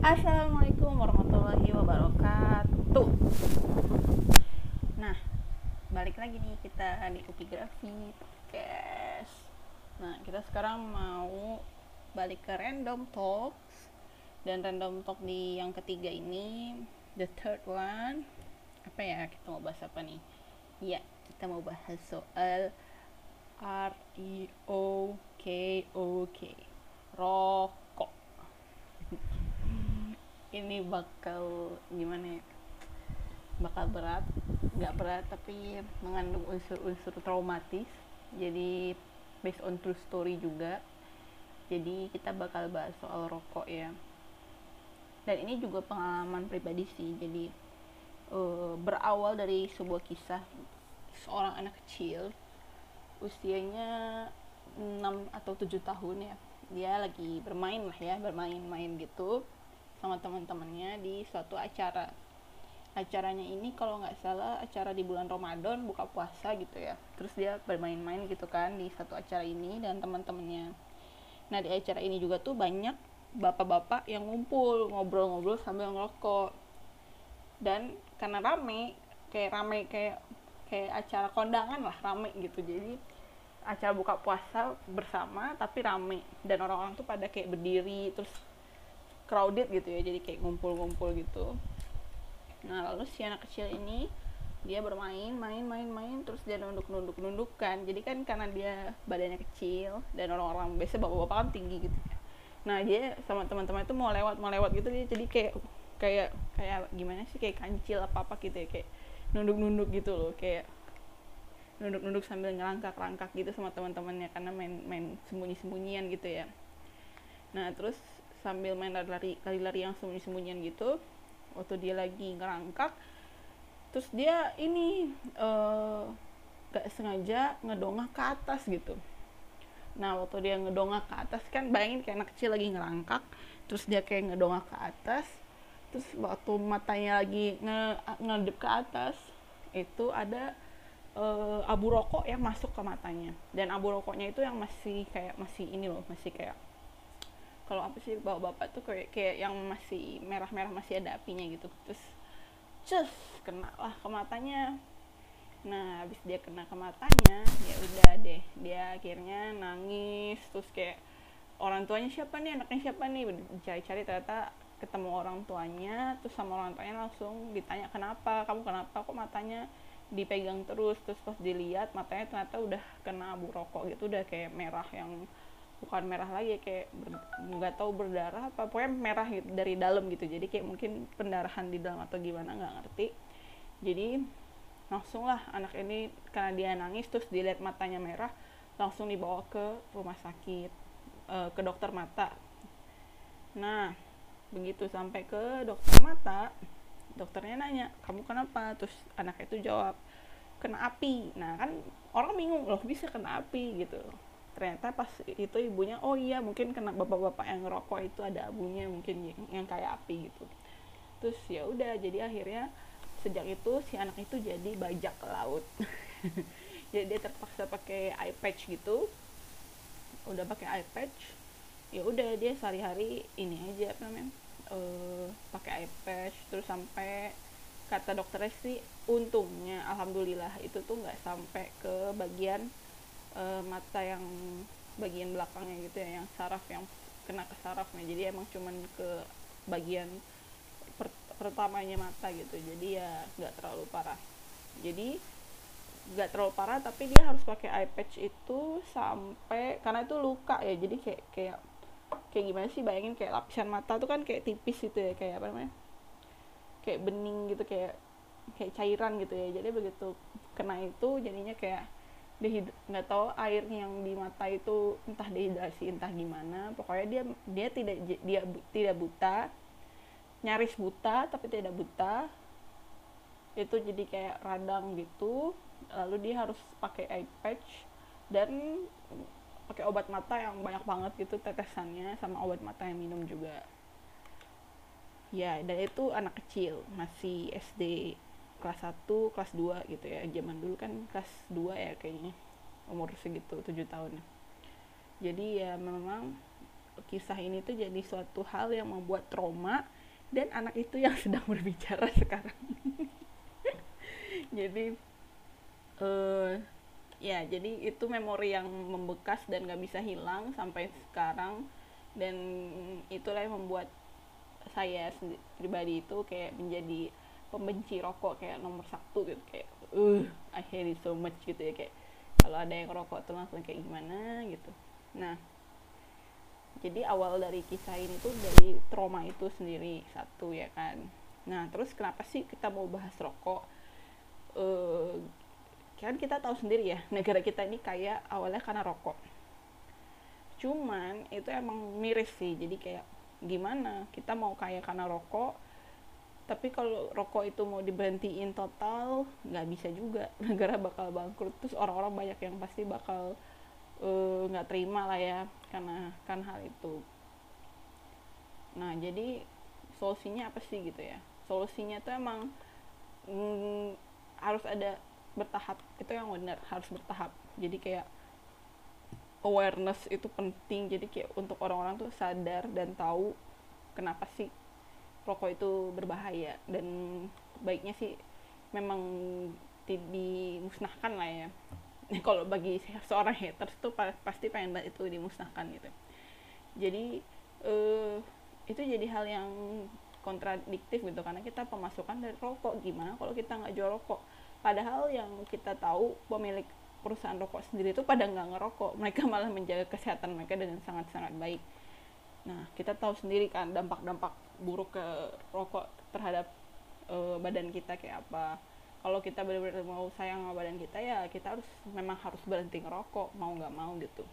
Assalamualaikum warahmatullahi wabarakatuh. Nah, balik lagi nih kita di Upigrafi Podcast. Nah, kita sekarang mau balik ke Random Talks dan Random Talk di yang ketiga ini, the third one. Apa ya kita mau bahas apa nih? Ya, kita mau bahas soal R E ini bakal gimana ya? Bakal berat nggak berat tapi mengandung unsur-unsur traumatis. Jadi based on true story juga. Jadi kita bakal bahas soal rokok ya. Dan ini juga pengalaman pribadi sih. Jadi uh, berawal dari sebuah kisah seorang anak kecil usianya 6 atau 7 tahun ya. Dia lagi bermain lah ya bermain-main gitu sama teman-temannya di suatu acara. Acaranya ini kalau nggak salah acara di bulan Ramadan buka puasa gitu ya. Terus dia bermain-main gitu kan di satu acara ini dan teman-temannya nah di acara ini juga tuh banyak bapak-bapak yang ngumpul ngobrol-ngobrol sambil ngerokok. Dan karena rame kayak rame kayak kayak acara kondangan lah rame gitu. Jadi acara buka puasa bersama tapi rame. Dan orang-orang tuh pada kayak berdiri terus crowded gitu ya jadi kayak ngumpul-ngumpul gitu. Nah lalu si anak kecil ini dia bermain main main main terus dia nunduk nunduk nunduk kan. Jadi kan karena dia badannya kecil dan orang-orang biasa bapak-bapak kan tinggi gitu nah dia sama teman-teman itu mau lewat mau lewat gitu dia jadi kayak kayak kayak gimana sih kayak kancil apa apa gitu ya kayak nunduk-nunduk gitu loh kayak nunduk-nunduk sambil ngerangkak-rangkak gitu sama teman-temannya karena main main sembunyi-sembunyian gitu ya. Nah terus sambil main lari-lari lari-lari yang sembunyi-sembunyian gitu waktu dia lagi ngerangkak terus dia ini uh, gak sengaja ngedongak ke atas gitu. Nah waktu dia ngedongak ke atas kan bayangin kayak anak kecil lagi ngerangkak terus dia kayak ngedongak ke atas terus waktu matanya lagi nge ngedip ke atas itu ada uh, abu rokok yang masuk ke matanya. Dan abu rokoknya itu yang masih kayak masih ini loh masih kayak kalau apa sih bawa bapak tuh kayak kayak yang masih merah-merah masih ada apinya gitu. Terus cus kena lah ke matanya. Nah habis dia kena ke matanya ya udah deh. Dia akhirnya nangis terus kayak orang tuanya siapa nih? Anaknya siapa nih? Cari-cari ternyata ketemu orang tuanya terus sama orang tuanya langsung ditanya kenapa? Kamu kenapa? Kok matanya dipegang terus? Terus pas dilihat matanya ternyata udah kena abu rokok gitu udah kayak merah yang bukan merah lagi kayak nggak tahu berdarah apa pokoknya merah gitu, dari dalam gitu. Jadi kayak mungkin pendarahan di dalam atau gimana nggak ngerti. Jadi langsung lah anak ini karena dia nangis terus dilihat matanya merah langsung dibawa ke rumah sakit uh, ke dokter mata. Nah begitu sampai ke dokter mata dokternya nanya kamu kenapa? Terus anak itu jawab kena api. Nah kan orang bingung loh bisa kena api gitu ternyata pas itu ibunya oh iya mungkin kena bapak-bapak yang ngerokok itu ada abunya mungkin yang, kayak api gitu. Terus ya udah jadi akhirnya sejak itu si anak itu jadi bajak laut. Jadi dia terpaksa pakai eye patch gitu. Udah pakai eye patch ya udah dia sehari-hari ini aja apa namanya uh, pakai eye patch. Terus sampai kata dokternya sih untungnya alhamdulillah itu tuh nggak sampai ke bagian uh, mata yang bagian belakangnya gitu ya yang saraf yang kena ke sarafnya. Jadi emang cuman ke bagian per pertamanya mata gitu. Jadi ya nggak terlalu parah. Jadi nggak terlalu parah tapi dia harus pakai eye patch itu sampai karena itu luka ya. Jadi kayak kayak kayak gimana sih bayangin kayak lapisan mata tuh kan kayak tipis gitu ya kayak apa namanya kayak bening gitu kayak kayak cairan gitu ya. Jadi begitu kena itu jadinya kayak nggak tahu air yang di mata itu entah dehidrasi entah gimana. Pokoknya dia dia tidak dia tidak buta. Nyaris buta tapi tidak buta. Itu jadi kayak radang gitu. Lalu dia harus pakai eye patch dan pakai obat mata yang banyak banget gitu tetesannya sama obat mata yang minum juga. Ya dan itu anak kecil masih SD kelas 1, kelas 2 gitu ya. Zaman dulu kan kelas 2 ya kayaknya. Umur segitu 7 tahun. Jadi ya memang kisah ini tuh jadi suatu hal yang membuat trauma dan anak itu yang sedang berbicara sekarang. Jadi uh, ya jadi itu memori yang membekas dan gak bisa hilang sampai sekarang. Dan itulah yang membuat saya pribadi itu kayak menjadi pembenci rokok kayak nomor satu gitu kayak uh I hate it so much gitu ya kayak kalau ada yang rokok tuh langsung kayak gimana gitu. Nah jadi awal dari kisah ini tuh dari trauma itu sendiri satu ya kan. Nah terus kenapa sih kita mau bahas rokok? Uh, kan kita tahu sendiri ya negara kita ini kayak awalnya karena rokok. Cuman itu emang miris sih jadi kayak gimana? Kita mau kaya karena rokok tapi kalau rokok itu mau diberhentiin total nggak bisa juga. Negara bakal bangkrut. Terus orang-orang banyak yang pasti bakal eh, nggak uh, terima lah ya karena kan hal itu. Nah jadi solusinya apa sih gitu ya? Solusinya tuh emang mm, harus ada bertahap. Itu yang benar harus bertahap. Jadi kayak awareness itu penting. Jadi kayak untuk orang-orang tuh sadar dan tahu kenapa sih rokok itu berbahaya dan baiknya sih memang dimusnahkan lah ya. Kalau bagi seorang haters tuh pasti pengen banget itu dimusnahkan gitu. Jadi uh, itu jadi hal yang kontradiktif gitu karena kita pemasukan dari rokok. Gimana kalau kita nggak jual rokok? Padahal yang kita tahu pemilik perusahaan rokok sendiri itu pada nggak ngerokok. Mereka malah menjaga kesehatan mereka dengan sangat-sangat baik nah kita tahu sendiri kan dampak-dampak buruk ke rokok terhadap uh, badan kita kayak apa. Kalau kita benar-benar mau sayang sama badan kita ya kita harus memang harus berhenti ngerokok mau nggak mau gitu.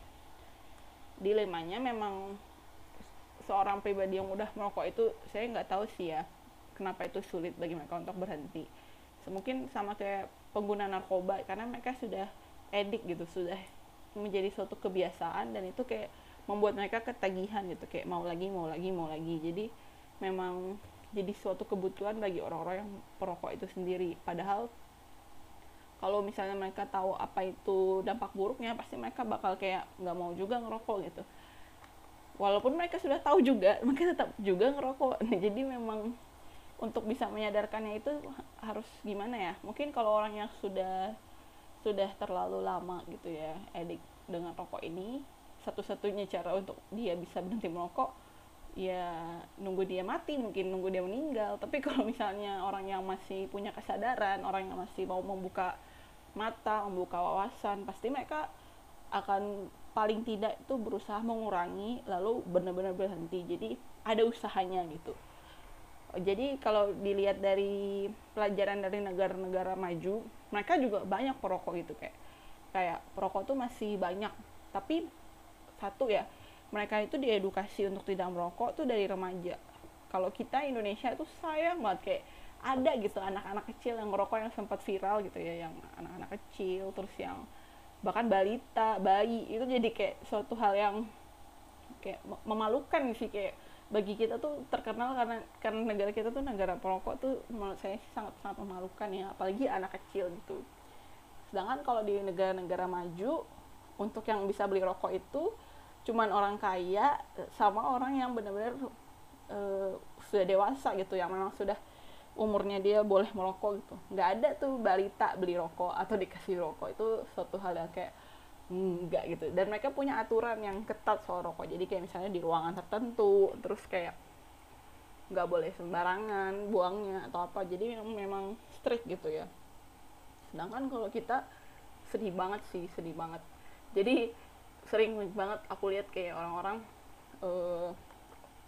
Dilemanya memang seorang pribadi yang udah merokok itu saya nggak tahu sih ya kenapa itu sulit bagi mereka untuk berhenti. Mungkin sama kayak pengguna narkoba karena mereka sudah edik gitu sudah menjadi suatu kebiasaan dan itu kayak membuat mereka ketagihan gitu kayak mau lagi mau lagi mau lagi. Jadi memang jadi suatu kebutuhan bagi orang-orang yang perokok itu sendiri. Padahal kalau misalnya mereka tahu apa itu dampak buruknya pasti mereka bakal kayak nggak mau juga ngerokok gitu. Walaupun mereka sudah tahu juga mereka tetap juga ngerokok. Jadi memang untuk bisa menyadarkannya itu harus gimana ya? Mungkin kalau orang yang sudah sudah terlalu lama gitu ya edik dengan rokok ini satu-satunya cara untuk dia bisa berhenti merokok ya nunggu dia mati mungkin nunggu dia meninggal. Tapi kalau misalnya orang yang masih punya kesadaran orang yang masih mau membuka mata membuka wawasan pasti mereka akan paling tidak itu berusaha mengurangi lalu benar-benar berhenti. Jadi ada usahanya gitu. Jadi kalau dilihat dari pelajaran dari negara-negara maju mereka juga banyak perokok gitu kayak kayak perokok tuh masih banyak. Tapi satu ya mereka itu diedukasi untuk tidak merokok tuh dari remaja. Kalau kita Indonesia itu sayang banget kayak ada gitu anak-anak kecil yang merokok yang sempat viral gitu ya yang anak-anak kecil terus yang bahkan balita bayi itu jadi kayak suatu hal yang kayak memalukan sih kayak bagi kita tuh terkenal karena karena negara kita tuh negara perokok tuh menurut saya sangat sangat memalukan ya apalagi anak kecil gitu. Sedangkan kalau di negara-negara maju untuk yang bisa beli rokok itu cuman orang kaya sama orang yang benar-benar uh, sudah dewasa gitu yang memang sudah umurnya dia boleh merokok gitu. Nggak ada tuh balita beli rokok atau dikasih rokok. Itu suatu hal yang kayak enggak gitu. Dan mereka punya aturan yang ketat soal rokok. Jadi kayak misalnya di ruangan tertentu terus kayak nggak boleh sembarangan buangnya atau apa. Jadi memang, memang strict gitu ya. Sedangkan kalau kita sedih banget sih sedih banget. Jadi sering banget aku lihat kayak orang-orang uh,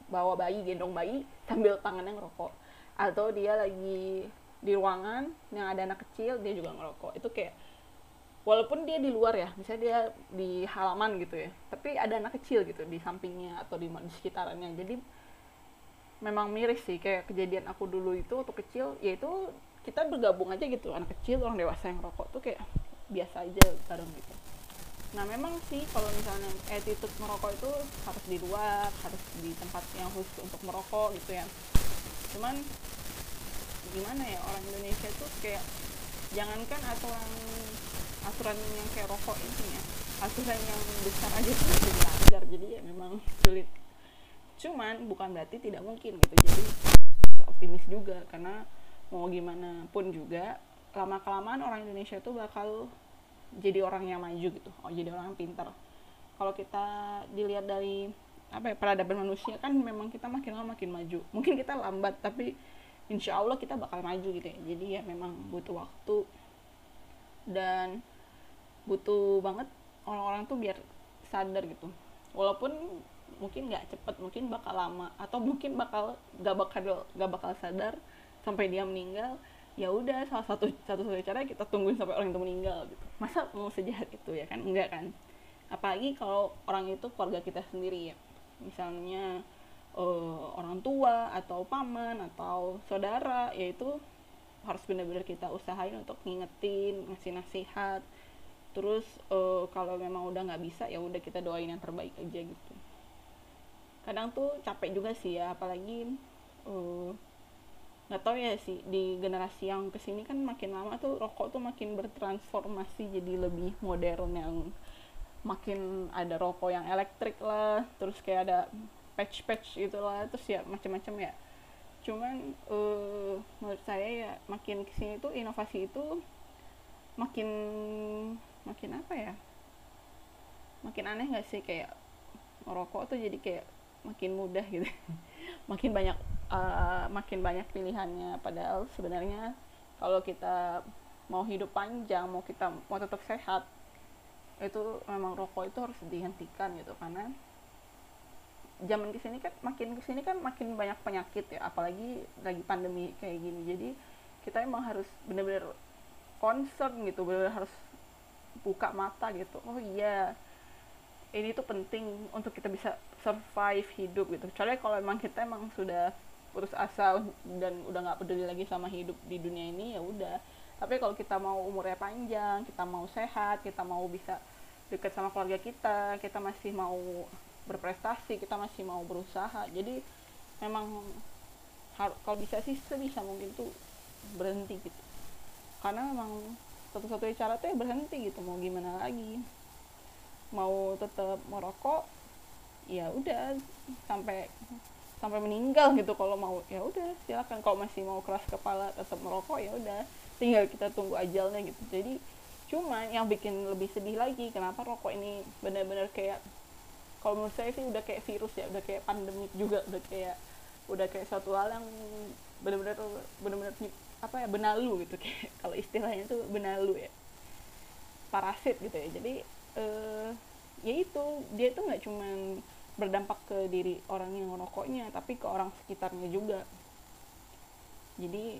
bawa bayi gendong bayi sambil tangannya ngerokok. Atau dia lagi di ruangan yang ada anak kecil dia juga ngerokok. Itu kayak walaupun dia di luar ya misalnya dia di halaman gitu ya tapi ada anak kecil gitu di sampingnya atau di, di sekitarannya. Jadi memang miris sih kayak kejadian aku dulu itu waktu kecil yaitu kita bergabung aja gitu. Anak kecil orang dewasa yang rokok tuh kayak biasa aja bareng gitu nah memang sih kalau misalnya attitude merokok itu harus di luar harus di tempat yang khusus untuk merokok gitu ya. Cuman gimana ya orang Indonesia tuh kayak jangankan aturan aturan yang kayak rokok ini ya aturan yang besar aja tuh dilanggar. Jadi ya memang sulit. Cuman bukan berarti tidak mungkin gitu. Jadi optimis juga karena mau gimana pun juga lama kelamaan orang Indonesia itu bakal jadi orang yang maju gitu. Oh jadi orang yang pintar. Kalau kita dilihat dari apa ya peradaban manusia kan memang kita makin lama makin maju. Mungkin kita lambat tapi insya Allah kita bakal maju gitu ya. Jadi ya memang butuh waktu dan butuh banget orang-orang tuh biar sadar gitu. Walaupun mungkin nggak cepet mungkin bakal lama atau mungkin bakal gak bakal gak bakal sadar sampai dia meninggal ya udah salah satu satu satu cara kita tungguin sampai orang itu meninggal gitu. Masa mau sejahat itu ya kan? Enggak kan? Apalagi kalau orang itu keluarga kita sendiri ya. Misalnya uh, orang tua atau paman atau saudara yaitu harus benar-benar kita usahain untuk ngingetin ngasih nasihat. Terus uh, kalau memang udah nggak bisa ya udah kita doain yang terbaik aja gitu. Kadang tuh capek juga sih ya apalagi uh, nggak tahu ya sih di generasi yang ke sini kan makin lama tuh rokok tuh makin bertransformasi jadi lebih modern yang makin ada rokok yang elektrik lah terus kayak ada patch patch lah terus ya macam-macam ya. Cuman uh, menurut saya ya makin ke sini tuh inovasi itu makin makin apa ya? Makin aneh nggak sih kayak merokok tuh jadi kayak makin mudah gitu. Makin banyak uh, makin banyak pilihannya. Padahal sebenarnya kalau kita mau hidup panjang mau kita mau tetap sehat itu memang rokok itu harus dihentikan gitu. Karena zaman ke sini kan makin ke sini kan makin banyak penyakit ya. Apalagi lagi pandemi kayak gini. Jadi kita emang harus bener-bener concern gitu. Bener-bener harus buka mata gitu. Oh iya ini tuh penting untuk kita bisa survive hidup gitu. Kecuali kalau emang kita emang sudah putus asa dan udah nggak peduli lagi sama hidup di dunia ini ya udah. Tapi kalau kita mau umurnya panjang kita mau sehat kita mau bisa dekat sama keluarga kita kita masih mau berprestasi kita masih mau berusaha. Jadi memang kalau bisa sih sebisa mungkin tuh berhenti gitu. Karena memang satu-satunya cara tuh ya berhenti gitu mau gimana lagi. Mau tetap merokok ya udah sampai sampai meninggal gitu kalau mau ya udah silakan. Kalau masih mau keras kepala tetap merokok ya udah. Tinggal kita tunggu ajalnya gitu. Jadi cuma yang bikin lebih sedih lagi kenapa rokok ini benar-benar kayak kalau menurut saya sih udah kayak virus ya udah kayak pandemik juga udah kayak udah kayak satu hal yang benar-benar benar-benar apa ya benalu gitu. Kayak kalau istilahnya tuh benalu ya. Parasit gitu ya. Jadi eh, ya itu dia itu nggak cuman berdampak ke diri orang yang merokoknya tapi ke orang sekitarnya juga. Jadi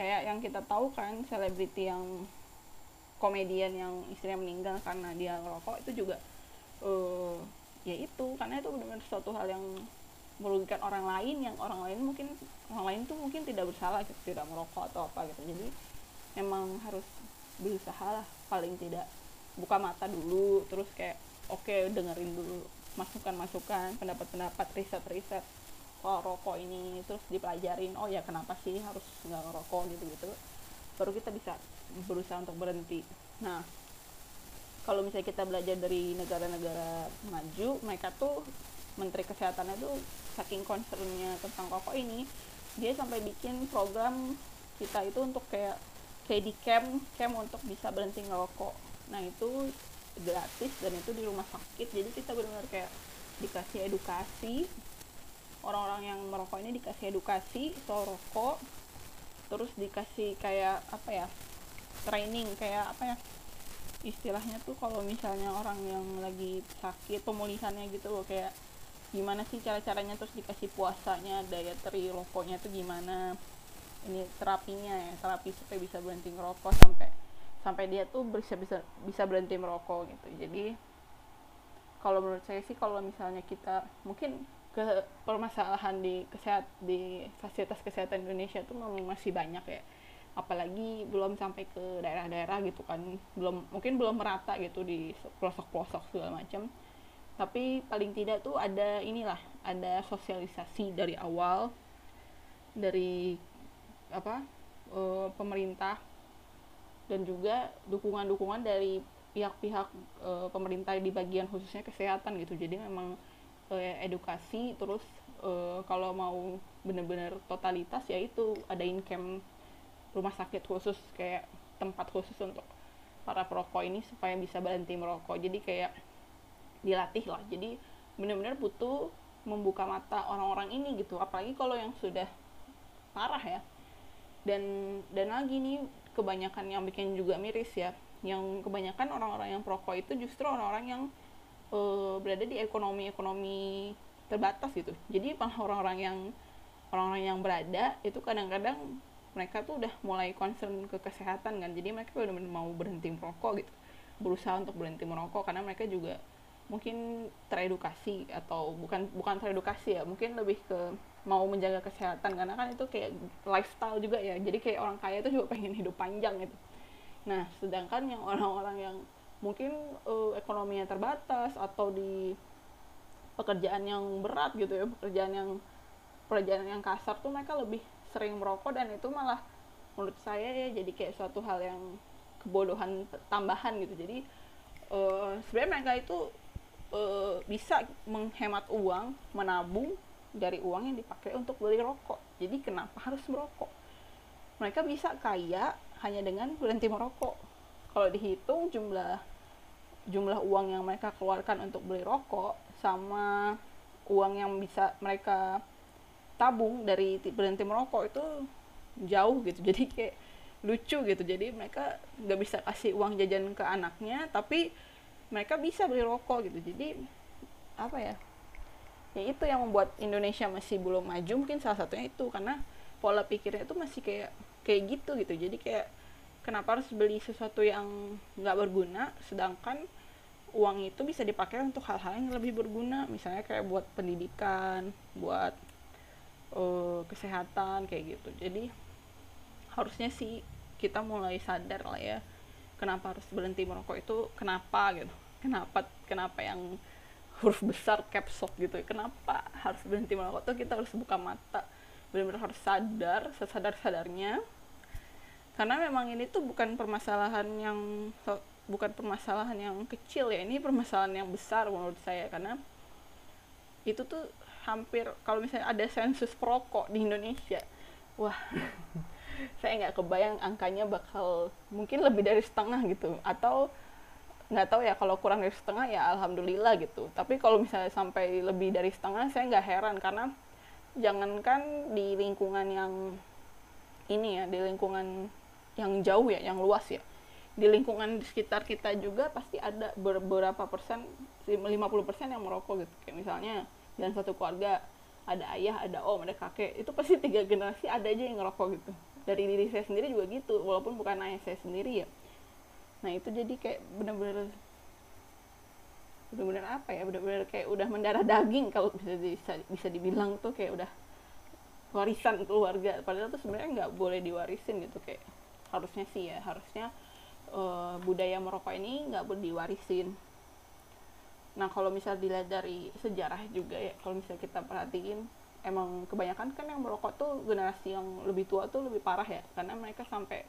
kayak yang kita tahu kan selebriti yang komedian yang istrinya meninggal karena dia merokok itu juga uh, ya itu. Karena itu benar-benar suatu hal yang merugikan orang lain yang orang lain mungkin orang lain tuh mungkin tidak bersalah gitu, tidak merokok atau apa gitu. Jadi memang harus berusaha lah paling tidak buka mata dulu terus kayak oke okay, dengerin dulu masukan-masukan pendapat-pendapat riset-riset soal rokok ini terus dipelajarin oh ya kenapa sih harus nggak ngerokok? gitu-gitu. Baru kita bisa berusaha untuk berhenti. Nah kalau misalnya kita belajar dari negara-negara maju mereka tuh menteri kesehatannya tuh saking concernnya tentang rokok ini dia sampai bikin program kita itu untuk kayak kayak di camp camp untuk bisa berhenti ngerokok. Nah itu gratis dan itu di rumah sakit. Jadi kita benar-benar kayak dikasih edukasi. Orang-orang yang merokok ini dikasih edukasi soal rokok. Terus dikasih kayak apa ya training kayak apa ya istilahnya tuh kalau misalnya orang yang lagi sakit pemulihannya gitu loh kayak gimana sih cara-caranya terus dikasih puasanya daya teri rokoknya tuh gimana ini terapinya ya terapi supaya bisa berhenti ngerokok sampai sampai dia tuh bisa bisa bisa berhenti merokok gitu. Jadi kalau menurut saya sih kalau misalnya kita mungkin ke permasalahan di kesehat di fasilitas kesehatan Indonesia tuh masih banyak ya. Apalagi belum sampai ke daerah-daerah gitu kan. Belum mungkin belum merata gitu di pelosok-pelosok segala macam. Tapi paling tidak tuh ada inilah ada sosialisasi dari awal dari apa uh, pemerintah dan juga dukungan-dukungan dari pihak-pihak e, pemerintah di bagian khususnya kesehatan gitu. Jadi memang e, edukasi terus uh, kalau mau bener-bener totalitas ya itu adain camp rumah sakit khusus kayak tempat khusus untuk para perokok ini supaya bisa berhenti merokok. Jadi kayak dilatih lah. Jadi benar-benar butuh membuka mata orang-orang ini gitu. Apalagi kalau yang sudah parah ya dan dan lagi nih kebanyakan yang bikin juga miris ya. Yang kebanyakan orang-orang yang perokok itu justru orang-orang yang uh, berada di ekonomi-ekonomi terbatas gitu. Jadi orang-orang yang orang-orang yang berada itu kadang-kadang mereka tuh udah mulai concern ke kesehatan kan. Jadi mereka udah mau berhenti merokok gitu. Berusaha untuk berhenti merokok karena mereka juga mungkin teredukasi atau bukan bukan teredukasi ya mungkin lebih ke mau menjaga kesehatan karena kan itu kayak lifestyle juga ya. Jadi kayak orang kaya itu juga pengen hidup panjang gitu. Nah sedangkan yang orang-orang yang mungkin uh, ekonominya terbatas atau di pekerjaan yang berat gitu ya pekerjaan yang pekerjaan yang kasar tuh mereka lebih sering merokok dan itu malah menurut saya ya jadi kayak suatu hal yang kebodohan tambahan gitu. Jadi uh, sebenarnya mereka itu uh, bisa menghemat uang menabung dari uang yang dipakai untuk beli rokok. Jadi kenapa harus merokok? Mereka bisa kaya hanya dengan berhenti merokok. Kalau dihitung jumlah jumlah uang yang mereka keluarkan untuk beli rokok sama uang yang bisa mereka tabung dari berhenti merokok itu jauh gitu. Jadi kayak lucu gitu. Jadi mereka nggak bisa kasih uang jajan ke anaknya tapi mereka bisa beli rokok gitu. Jadi apa ya ya itu yang membuat Indonesia masih belum maju mungkin salah satunya itu karena pola pikirnya itu masih kayak kayak gitu gitu. Jadi kayak kenapa harus beli sesuatu yang nggak berguna sedangkan uang itu bisa dipakai untuk hal-hal yang lebih berguna? Misalnya kayak buat pendidikan buat uh, kesehatan kayak gitu. Jadi harusnya sih kita mulai sadar lah ya kenapa harus berhenti merokok itu kenapa gitu. Kenapa kenapa yang huruf besar caps lock gitu. Kenapa harus berhenti merokok tuh kita harus buka mata. Benar-benar harus sadar sesadar sadarnya karena memang ini tuh bukan permasalahan yang bukan permasalahan yang kecil ya. Ini permasalahan yang besar menurut saya. Karena itu tuh hampir kalau misalnya ada sensus perokok di Indonesia wah saya nggak kebayang angkanya bakal mungkin lebih dari setengah gitu. Atau nggak tahu ya kalau kurang dari setengah ya alhamdulillah gitu. Tapi kalau misalnya sampai lebih dari setengah saya nggak heran. Karena jangankan di lingkungan yang ini ya di lingkungan yang jauh ya yang luas ya. Di lingkungan di sekitar kita juga pasti ada beberapa persen 50 persen yang merokok gitu. Kayak misalnya dan satu keluarga ada ayah ada om ada kakek itu pasti tiga generasi ada aja yang ngerokok gitu. Dari diri saya sendiri juga gitu walaupun bukan ayah saya sendiri ya nah itu jadi kayak bener-bener bener-bener apa ya bener-bener kayak udah mendarah daging kalau bisa bisa bisa dibilang tuh kayak udah warisan keluarga. Padahal tuh sebenarnya nggak boleh diwarisin gitu kayak harusnya sih ya harusnya uh, budaya merokok ini nggak boleh diwarisin. Nah kalau misal dilihat dari sejarah juga ya, kalau misal kita perhatiin, emang kebanyakan kan yang merokok tuh generasi yang lebih tua tuh lebih parah ya, karena mereka sampai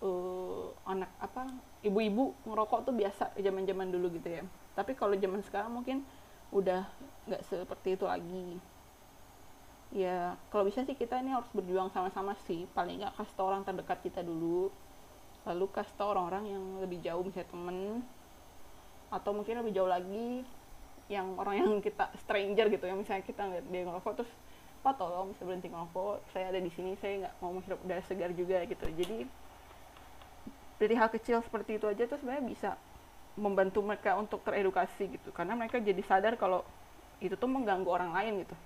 uh, anak apa ibu-ibu ngerokok tuh biasa zaman-zaman dulu gitu ya. Tapi kalau zaman sekarang mungkin udah nggak seperti itu lagi. Ya kalau bisa sih kita ini harus berjuang sama-sama sih, paling nggak kasih tau orang terdekat kita dulu, lalu kasih tau orang-orang yang lebih jauh misalnya temen. Atau mungkin lebih jauh lagi yang orang yang kita stranger gitu ya. Misalnya kita ngeliat dia ngerokok terus pak tolong bisa berhenti ngerokok saya ada di sini saya nggak mau menghirup udara segar juga gitu. Jadi dari hal kecil seperti itu aja tuh sebenarnya bisa membantu mereka untuk teredukasi gitu. Karena mereka jadi sadar kalau itu tuh mengganggu orang lain gitu.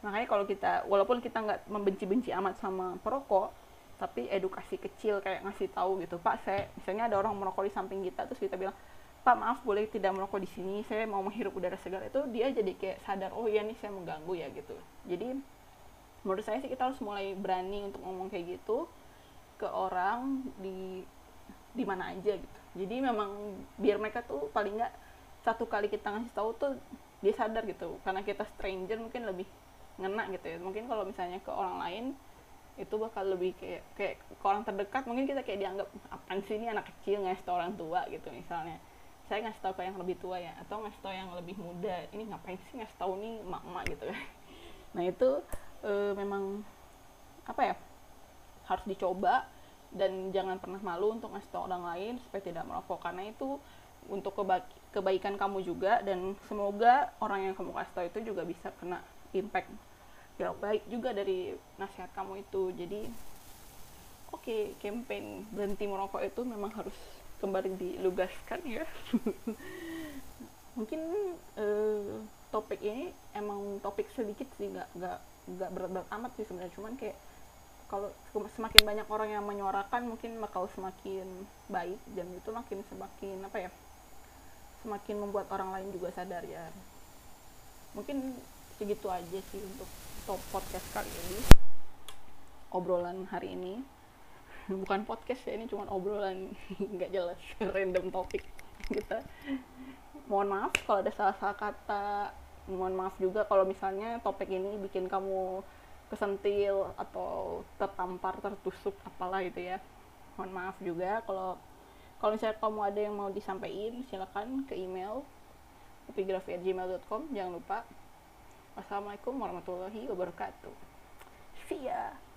Makanya kalau kita walaupun kita nggak membenci-benci amat sama perokok tapi edukasi kecil kayak ngasih tahu gitu pak saya misalnya ada orang merokok di samping kita terus kita bilang pak maaf boleh tidak merokok di sini saya mau menghirup udara segar. Itu dia jadi kayak sadar oh iya nih saya mengganggu ya gitu. Jadi menurut saya sih kita harus mulai berani untuk ngomong kayak gitu ke orang di di mana aja gitu. Jadi memang biar mereka tuh paling nggak satu kali kita ngasih tahu tuh dia sadar gitu. Karena kita stranger mungkin lebih ngena gitu ya. Mungkin kalau misalnya ke orang lain itu bakal lebih kayak kayak ke orang terdekat mungkin kita kayak dianggap apa sih ini anak kecil ngasih tau orang tua? gitu misalnya. Saya ngasih tahu ke yang lebih tua ya atau ngasih tahu yang lebih muda. Ini ngapain sih ngasih tahu nih mak-mak gitu ya nah itu uh, memang apa ya harus dicoba dan jangan pernah malu untuk ngasih tahu orang lain supaya tidak merokok. Karena itu untuk keba kebaikan kamu juga dan semoga orang yang kamu kasih tahu itu juga bisa kena impact yang baik juga dari nasihat kamu itu. Jadi oke okay, campaign berhenti merokok itu memang harus kembali dilugaskan ya. Mungkin uh, topik ini emang topik sedikit sih nggak nggak nggak berat-berat amat sih sebenarnya. Cuman kayak kalau semakin banyak orang yang menyuarakan mungkin bakal semakin baik dan itu makin semakin apa ya semakin membuat orang lain juga sadar ya. Mungkin segitu aja sih untuk top podcast kali ini obrolan hari ini. Bukan podcast ya ini cuma obrolan nggak jelas random topik kita. Mohon maaf kalau ada salah-salah kata mohon maaf juga kalau misalnya topik ini bikin kamu kesentil atau tertampar tertusuk apalah gitu ya. Mohon maaf juga kalau kalau misalnya kamu ada yang mau disampaikan silakan ke email epigrafi@gmail.com jangan lupa. Wassalamualaikum warahmatullahi wabarakatuh. See ya